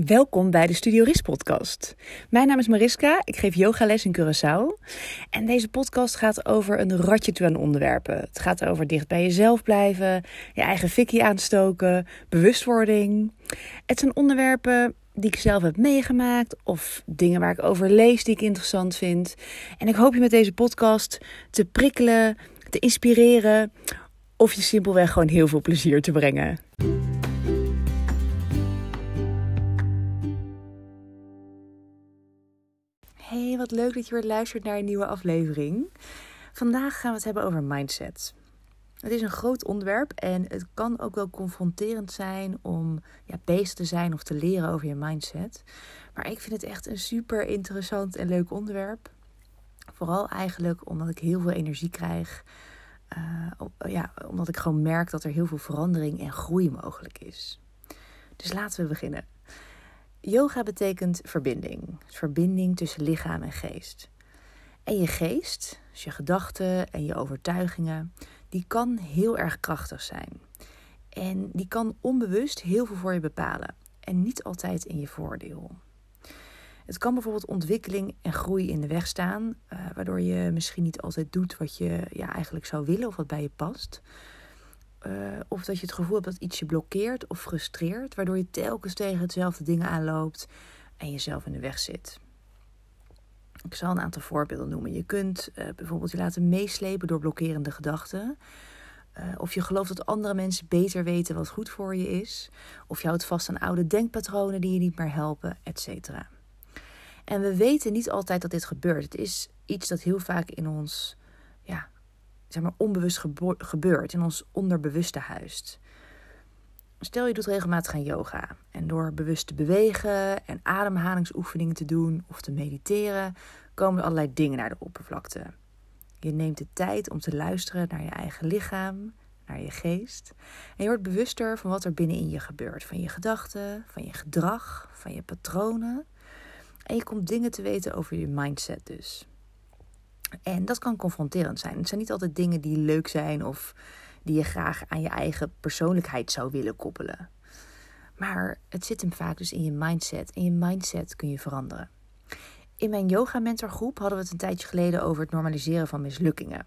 Welkom bij de Studio Ris podcast. Mijn naam is Mariska, ik geef yogales in Curaçao. En deze podcast gaat over een ratje aan onderwerpen. Het gaat over dicht bij jezelf blijven, je eigen fikkie aanstoken, bewustwording. Het zijn onderwerpen die ik zelf heb meegemaakt of dingen waar ik over lees die ik interessant vind. En ik hoop je met deze podcast te prikkelen, te inspireren of je simpelweg gewoon heel veel plezier te brengen. Hey, wat leuk dat je weer luistert naar een nieuwe aflevering. Vandaag gaan we het hebben over mindset. Het is een groot onderwerp en het kan ook wel confronterend zijn om ja, bezig te zijn of te leren over je mindset. Maar ik vind het echt een super interessant en leuk onderwerp. Vooral eigenlijk omdat ik heel veel energie krijg. Uh, ja, omdat ik gewoon merk dat er heel veel verandering en groei mogelijk is. Dus laten we beginnen. Yoga betekent verbinding. Verbinding tussen lichaam en geest. En je geest, dus je gedachten en je overtuigingen, die kan heel erg krachtig zijn. En die kan onbewust heel veel voor je bepalen. En niet altijd in je voordeel. Het kan bijvoorbeeld ontwikkeling en groei in de weg staan, uh, waardoor je misschien niet altijd doet wat je ja, eigenlijk zou willen of wat bij je past. Uh, of dat je het gevoel hebt dat iets je blokkeert of frustreert, waardoor je telkens tegen hetzelfde dingen aanloopt en jezelf in de weg zit. Ik zal een aantal voorbeelden noemen. Je kunt uh, bijvoorbeeld je laten meeslepen door blokkerende gedachten. Uh, of je gelooft dat andere mensen beter weten wat goed voor je is. Of je houdt vast aan oude denkpatronen die je niet meer helpen, etc. En we weten niet altijd dat dit gebeurt. Het is iets dat heel vaak in ons zeg maar, onbewust gebeurt, in ons onderbewuste huist. Stel je doet regelmatig aan yoga en door bewust te bewegen en ademhalingsoefeningen te doen of te mediteren, komen er allerlei dingen naar de oppervlakte. Je neemt de tijd om te luisteren naar je eigen lichaam, naar je geest. En je wordt bewuster van wat er binnenin je gebeurt. Van je gedachten, van je gedrag, van je patronen. En je komt dingen te weten over je mindset dus. En dat kan confronterend zijn. Het zijn niet altijd dingen die leuk zijn of die je graag aan je eigen persoonlijkheid zou willen koppelen. Maar het zit hem vaak dus in je mindset. En je mindset kun je veranderen. In mijn yoga mentorgroep hadden we het een tijdje geleden over het normaliseren van mislukkingen.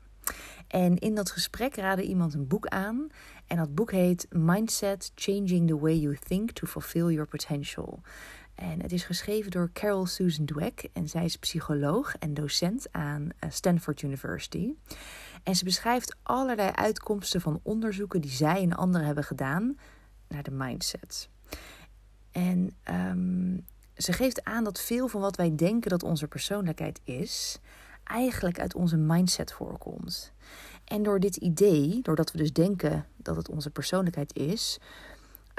En in dat gesprek raadde iemand een boek aan. En dat boek heet Mindset: Changing the Way You Think to Fulfill Your Potential. En het is geschreven door Carol Susan Dweck. En zij is psycholoog en docent aan eh, Stanford University. En ze beschrijft allerlei uitkomsten van onderzoeken die zij en anderen hebben gedaan naar de mindset. En um, ze geeft aan dat veel van wat wij denken dat onze persoonlijkheid is, eigenlijk uit onze mindset voorkomt. En door dit idee, doordat we dus denken dat het onze persoonlijkheid is,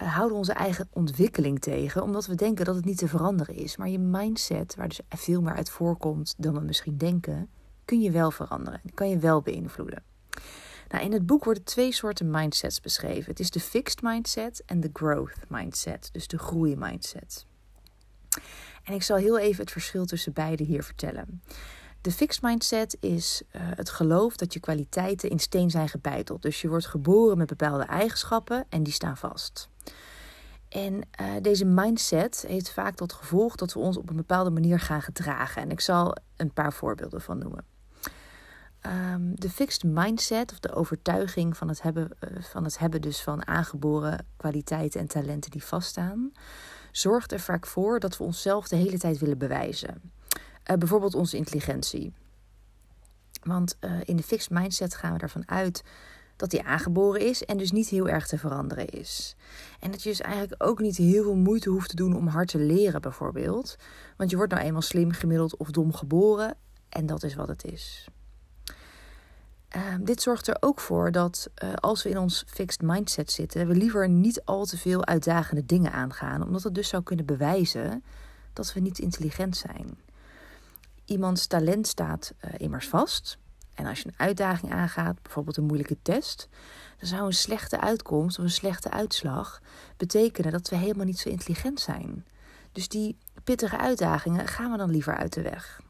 houden onze eigen ontwikkeling tegen, omdat we denken dat het niet te veranderen is. Maar je mindset, waar dus veel meer uit voorkomt dan we misschien denken, kun je wel veranderen. Kan je wel beïnvloeden. Nou, in het boek worden twee soorten mindsets beschreven. Het is de fixed mindset en de growth mindset, dus de groei mindset. En ik zal heel even het verschil tussen beide hier vertellen. De fixed mindset is uh, het geloof dat je kwaliteiten in steen zijn gebeiteld. Dus je wordt geboren met bepaalde eigenschappen en die staan vast. En uh, deze mindset heeft vaak tot gevolg dat we ons op een bepaalde manier gaan gedragen. En ik zal een paar voorbeelden van noemen. Um, de fixed mindset, of de overtuiging van het, hebben, uh, van het hebben dus van aangeboren kwaliteiten en talenten die vaststaan, zorgt er vaak voor dat we onszelf de hele tijd willen bewijzen. Uh, bijvoorbeeld onze intelligentie. Want uh, in de fixed mindset gaan we ervan uit dat die aangeboren is en dus niet heel erg te veranderen is. En dat je dus eigenlijk ook niet heel veel moeite hoeft te doen om hard te leren, bijvoorbeeld. Want je wordt nou eenmaal slim, gemiddeld of dom geboren en dat is wat het is. Uh, dit zorgt er ook voor dat uh, als we in ons fixed mindset zitten, we liever niet al te veel uitdagende dingen aangaan, omdat het dus zou kunnen bewijzen dat we niet intelligent zijn. Iemands talent staat uh, immers vast. En als je een uitdaging aangaat, bijvoorbeeld een moeilijke test, dan zou een slechte uitkomst of een slechte uitslag betekenen dat we helemaal niet zo intelligent zijn. Dus die pittige uitdagingen gaan we dan liever uit de weg.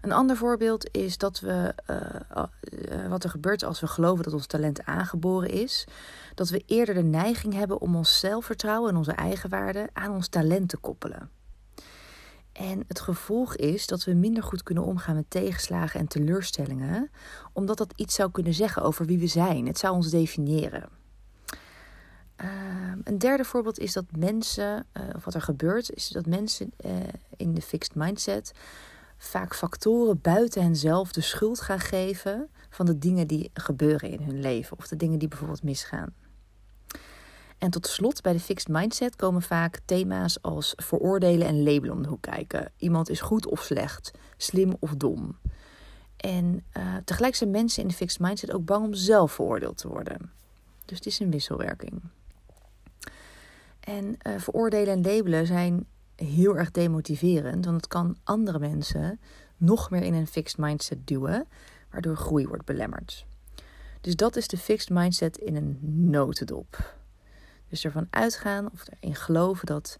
Een ander voorbeeld is dat we, uh, wat er gebeurt als we geloven dat ons talent aangeboren is. Dat we eerder de neiging hebben om ons zelfvertrouwen en onze eigenwaarde aan ons talent te koppelen. En het gevolg is dat we minder goed kunnen omgaan met tegenslagen en teleurstellingen, omdat dat iets zou kunnen zeggen over wie we zijn. Het zou ons definiëren. Ehm, een derde voorbeeld is dat mensen, uh, of wat er gebeurt, is dat mensen uh, in de fixed mindset vaak factoren buiten henzelf de schuld gaan geven van de dingen die gebeuren in hun leven of de dingen die bijvoorbeeld misgaan. En tot slot, bij de fixed mindset komen vaak thema's als veroordelen en labelen om de hoek kijken. Iemand is goed of slecht, slim of dom. En uh, tegelijk zijn mensen in de fixed mindset ook bang om zelf veroordeeld te worden. Dus het is een wisselwerking. En uh, veroordelen en labelen zijn heel erg demotiverend, want het kan andere mensen nog meer in een fixed mindset duwen, waardoor groei wordt belemmerd. Dus dat is de fixed mindset in een notendop. Dus ervan uitgaan of erin geloven dat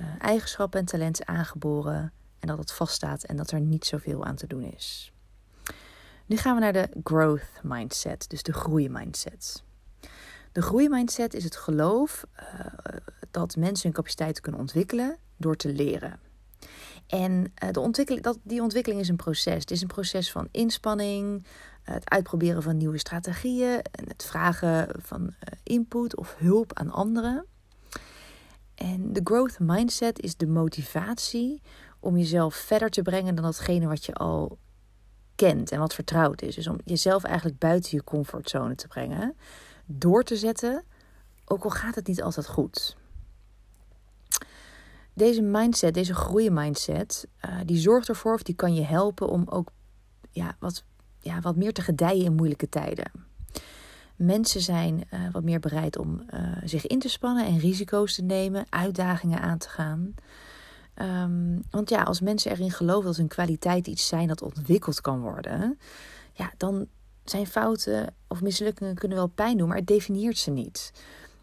uh, eigenschappen en talenten aangeboren en dat het vaststaat en dat er niet zoveel aan te doen is. Nu gaan we naar de growth mindset, dus de groeimindset. De groeimindset is het geloof uh, dat mensen hun capaciteiten kunnen ontwikkelen door te leren. En uh, de ontwikkeling, dat, die ontwikkeling is een proces. Het is een proces van inspanning, het uitproberen van nieuwe strategieën en het vragen van uh, input of hulp aan anderen. En de growth mindset is de motivatie om jezelf verder te brengen dan datgene wat je al kent en wat vertrouwd is. Dus om jezelf eigenlijk buiten je comfortzone te brengen, door te zetten, ook al gaat het niet altijd goed. Deze mindset, deze groeimindset, uh, die zorgt ervoor of die kan je helpen om ook ja, wat ja, wat meer te gedijen in moeilijke tijden. Mensen zijn uh, wat meer bereid om uh, zich in te spannen en risico's te nemen, uitdagingen aan te gaan. Um, want ja, als mensen erin geloven dat hun kwaliteit iets zijn dat ontwikkeld kan worden, ja, dan zijn fouten of mislukkingen kunnen wel pijn doen, maar het definieert ze niet.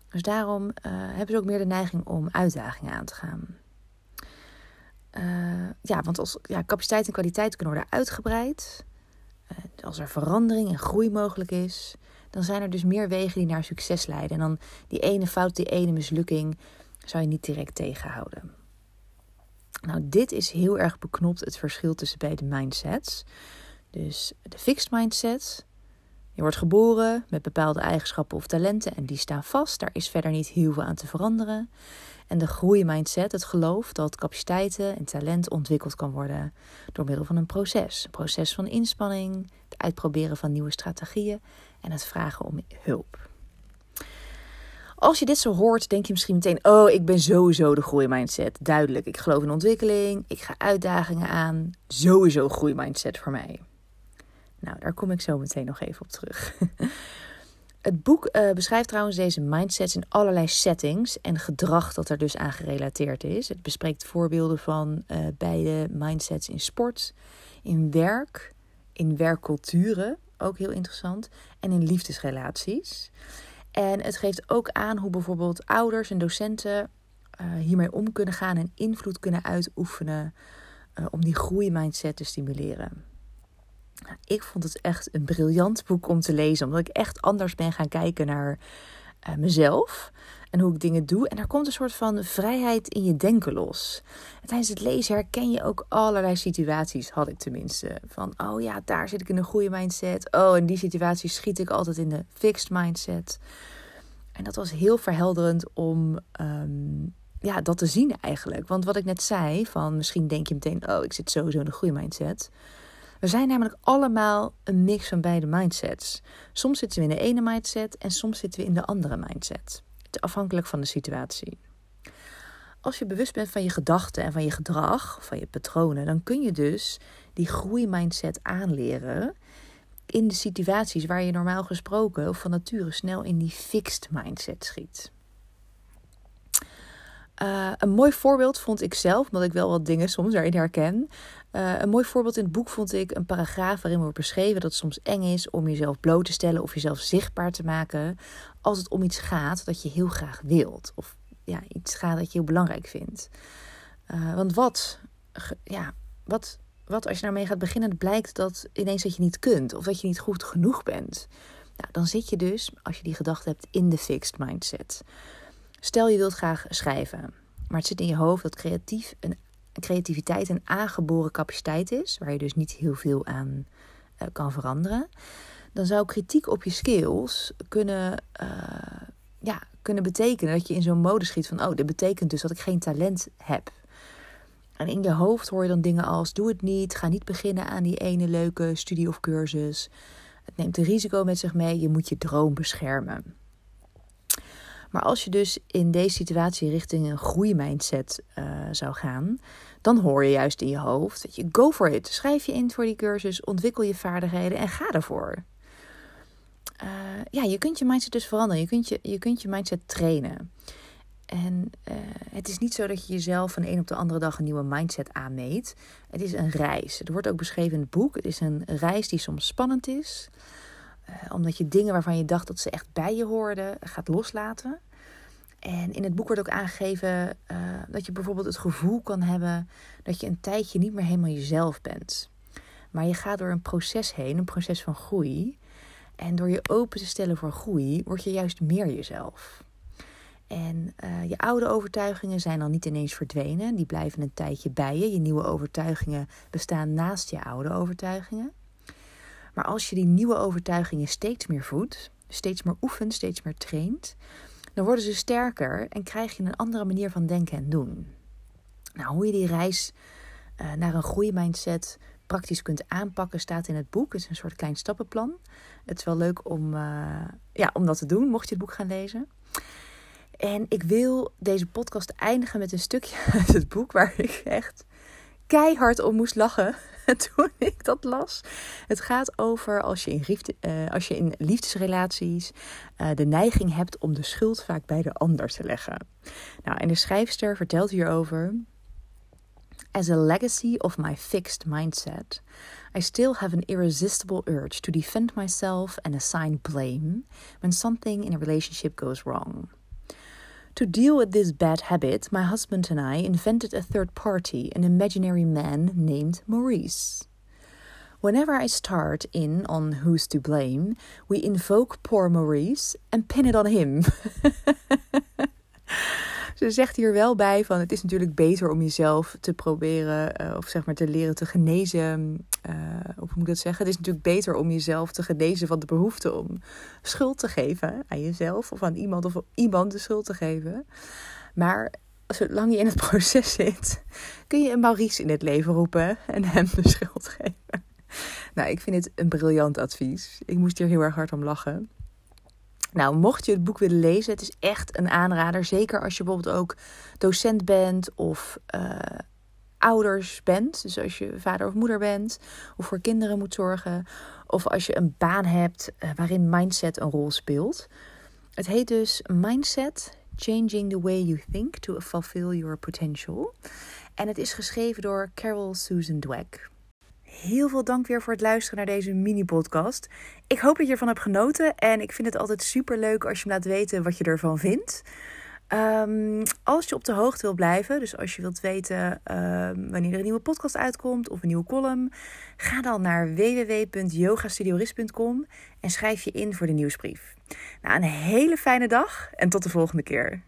Dus daarom uh, hebben ze ook meer de neiging om uitdagingen aan te gaan. ja, want als ja, capaciteit en kwaliteit kunnen worden uitgebreid, eh, als er verandering en groei mogelijk is, dan zijn er dus meer wegen die naar succes leiden. En dan die ene fout, die ene mislukking, zou je niet direct tegenhouden. Nou, dit is heel erg beknopt het verschil tussen beide mindsets. Dus de fixed mindset. Je wordt geboren met bepaalde eigenschappen of talenten en die staan vast. Daar is verder niet heel veel aan te veranderen. En de groeimindset, het geloof dat capaciteiten en talent ontwikkeld kan worden door middel van een proces. Een proces van inspanning, het uitproberen van nieuwe strategieën en het vragen om hulp. Als je dit zo hoort, denk je misschien meteen: Oh, ik ben sowieso de groeimindset. Duidelijk, ik geloof in ontwikkeling, ik ga uitdagingen aan. Sowieso groeimindset voor mij. Nou, daar kom ik zo meteen nog even op terug. Het boek uh, beschrijft trouwens deze mindsets in allerlei settings en gedrag dat er dus aan gerelateerd is. Het bespreekt voorbeelden van uh, beide mindsets in sport, in werk, in werkculturen, ook heel interessant, en in liefdesrelaties. En het geeft ook aan hoe bijvoorbeeld ouders en docenten uh, hiermee om kunnen gaan en invloed kunnen uitoefenen om die groeimindset te stimuleren. Ik vond het echt een briljant boek om te lezen, omdat ik echt anders ben gaan kijken naar uh, mezelf en hoe ik dingen doe. En er komt een soort van vrijheid in je denken los. En tijdens het lezen herken je ook allerlei situaties, had ik tenminste. Van, oh ja, daar zit ik in een goede mindset. Oh, in die situatie schiet ik altijd in de fixed mindset. En dat was heel verhelderend om um, ja, dat te zien eigenlijk. Want wat ik net zei, van misschien denk je meteen, oh, ik zit sowieso in de goede mindset. We zijn namelijk allemaal een mix van beide mindsets. Soms zitten we in de ene mindset en soms zitten we in de andere mindset. Afhankelijk van de situatie. Als je bewust bent van je gedachten en van je gedrag, van je patronen, dan kun je dus die groeimindset aanleren in de situaties waar je normaal gesproken of van nature snel in die fixed mindset schiet. Uh, een mooi voorbeeld vond ik zelf, omdat ik wel wat dingen soms daarin herken. Uh, een mooi voorbeeld in het boek vond ik een paragraaf waarin wordt beschreven dat het soms eng is om jezelf bloot te stellen of jezelf zichtbaar te maken als het om iets gaat dat je heel graag wilt. Of ja, iets gaat dat je heel belangrijk vindt. Uh, want wat, ja, wat wat als je daarmee gaat beginnen, het blijkt dat ineens dat je niet kunt of dat je niet goed genoeg bent. Nou, dan zit je dus, als je die gedachte hebt, in de fixed mindset. Stel je wilt graag schrijven, maar het zit in je hoofd dat creatief een, creativiteit een aangeboren capaciteit is, waar je dus niet heel veel aan uh, kan veranderen. Dan zou kritiek op je skills kunnen, uh, ja, kunnen betekenen dat je in zo'n mode schiet van: oh, dit betekent dus dat ik geen talent heb. En in je hoofd hoor je dan dingen als: doe het niet, ga niet beginnen aan die ene leuke studie of cursus. Het neemt een risico met zich mee, je moet je droom beschermen. Maar als je dus in deze situatie richting een groeimindset uh, zou gaan, dan hoor je juist in je hoofd dat je go for it. Schrijf je in voor die cursus, ontwikkel je vaardigheden en ga ervoor. Uh, ja, je kunt je mindset dus veranderen. Je kunt je, je, kunt je mindset trainen. En uh, het is niet zo dat je jezelf van de een op de andere dag een nieuwe mindset aanmeet. Het is een reis. Het wordt ook beschreven in het boek. Het is een reis die soms spannend is. Uh, omdat je dingen waarvan je dacht dat ze echt bij je hoorden, gaat loslaten. En in het boek wordt ook aangegeven uh, dat je bijvoorbeeld het gevoel kan hebben dat je een tijdje niet meer helemaal jezelf bent. Maar je gaat door een proces heen, een proces van groei. En door je open te stellen voor groei, word je juist meer jezelf. En uh, je oude overtuigingen zijn dan niet ineens verdwenen. Die blijven een tijdje bij je. Je nieuwe overtuigingen bestaan naast je oude overtuigingen. Maar als je die nieuwe overtuigingen steeds meer voedt, steeds meer oefent, steeds meer traint, dan worden ze sterker en krijg je een andere manier van denken en doen. Nou, hoe je die reis uh, naar een groeimindset praktisch kunt aanpakken, staat in het boek. Het is een soort klein stappenplan. Het is wel leuk om, uh, ja, om dat te doen, mocht je het boek gaan lezen. En ik wil deze podcast eindigen met een stukje uit het boek waar ik echt keihard om moest lachen toen ik dat las. Het gaat over als je in, uh, als je in liefdesrelaties uh, de neiging hebt om de schuld vaak bij de ander te leggen. Nou, en de schrijfster vertelt hierover. As a legacy of my fixed mindset, I still have an irresistible urge to defend myself and assign blame when something in a relationship goes wrong. To deal with this bad habit, my husband and I invented a third party, an imaginary man named Maurice. Whenever I start in on who's to blame, we invoke poor Maurice and pin it on him. Ze zegt hier wel bij van het is natuurlijk beter om jezelf te proberen uh, of zeg maar te leren te genezen. Of hoe moet ik dat zeggen? Het is natuurlijk beter om jezelf te genezen van de behoefte om schuld te geven aan jezelf of aan iemand of iemand de schuld te geven. Maar zolang je in het proces zit, kun je een Maurice in het leven roepen en hem de schuld geven. Nou, ik vind het een briljant advies. Ik moest hier heel erg hard om lachen. Nou, mocht je het boek willen lezen, het is echt een aanrader. Zeker als je bijvoorbeeld ook docent bent of uh, ouders bent. Dus als je vader of moeder bent of voor kinderen moet zorgen. Of als je een baan hebt uh, waarin mindset een rol speelt. Het heet dus Mindset Changing the Way You Think to Fulfill Your Potential. En het is geschreven door Carol Susan Dweck. Heel veel dank weer voor het luisteren naar deze mini-podcast. Ik hoop dat je ervan hebt genoten. En ik vind het altijd super leuk als je me laat weten wat je ervan vindt. Um, als je op de hoogte wil blijven, dus als je wilt weten um, wanneer er een nieuwe podcast uitkomt of een nieuwe column, ga dan naar www.yogastudioris.com en schrijf je in voor de nieuwsbrief. Nou, een hele fijne dag en tot de volgende keer.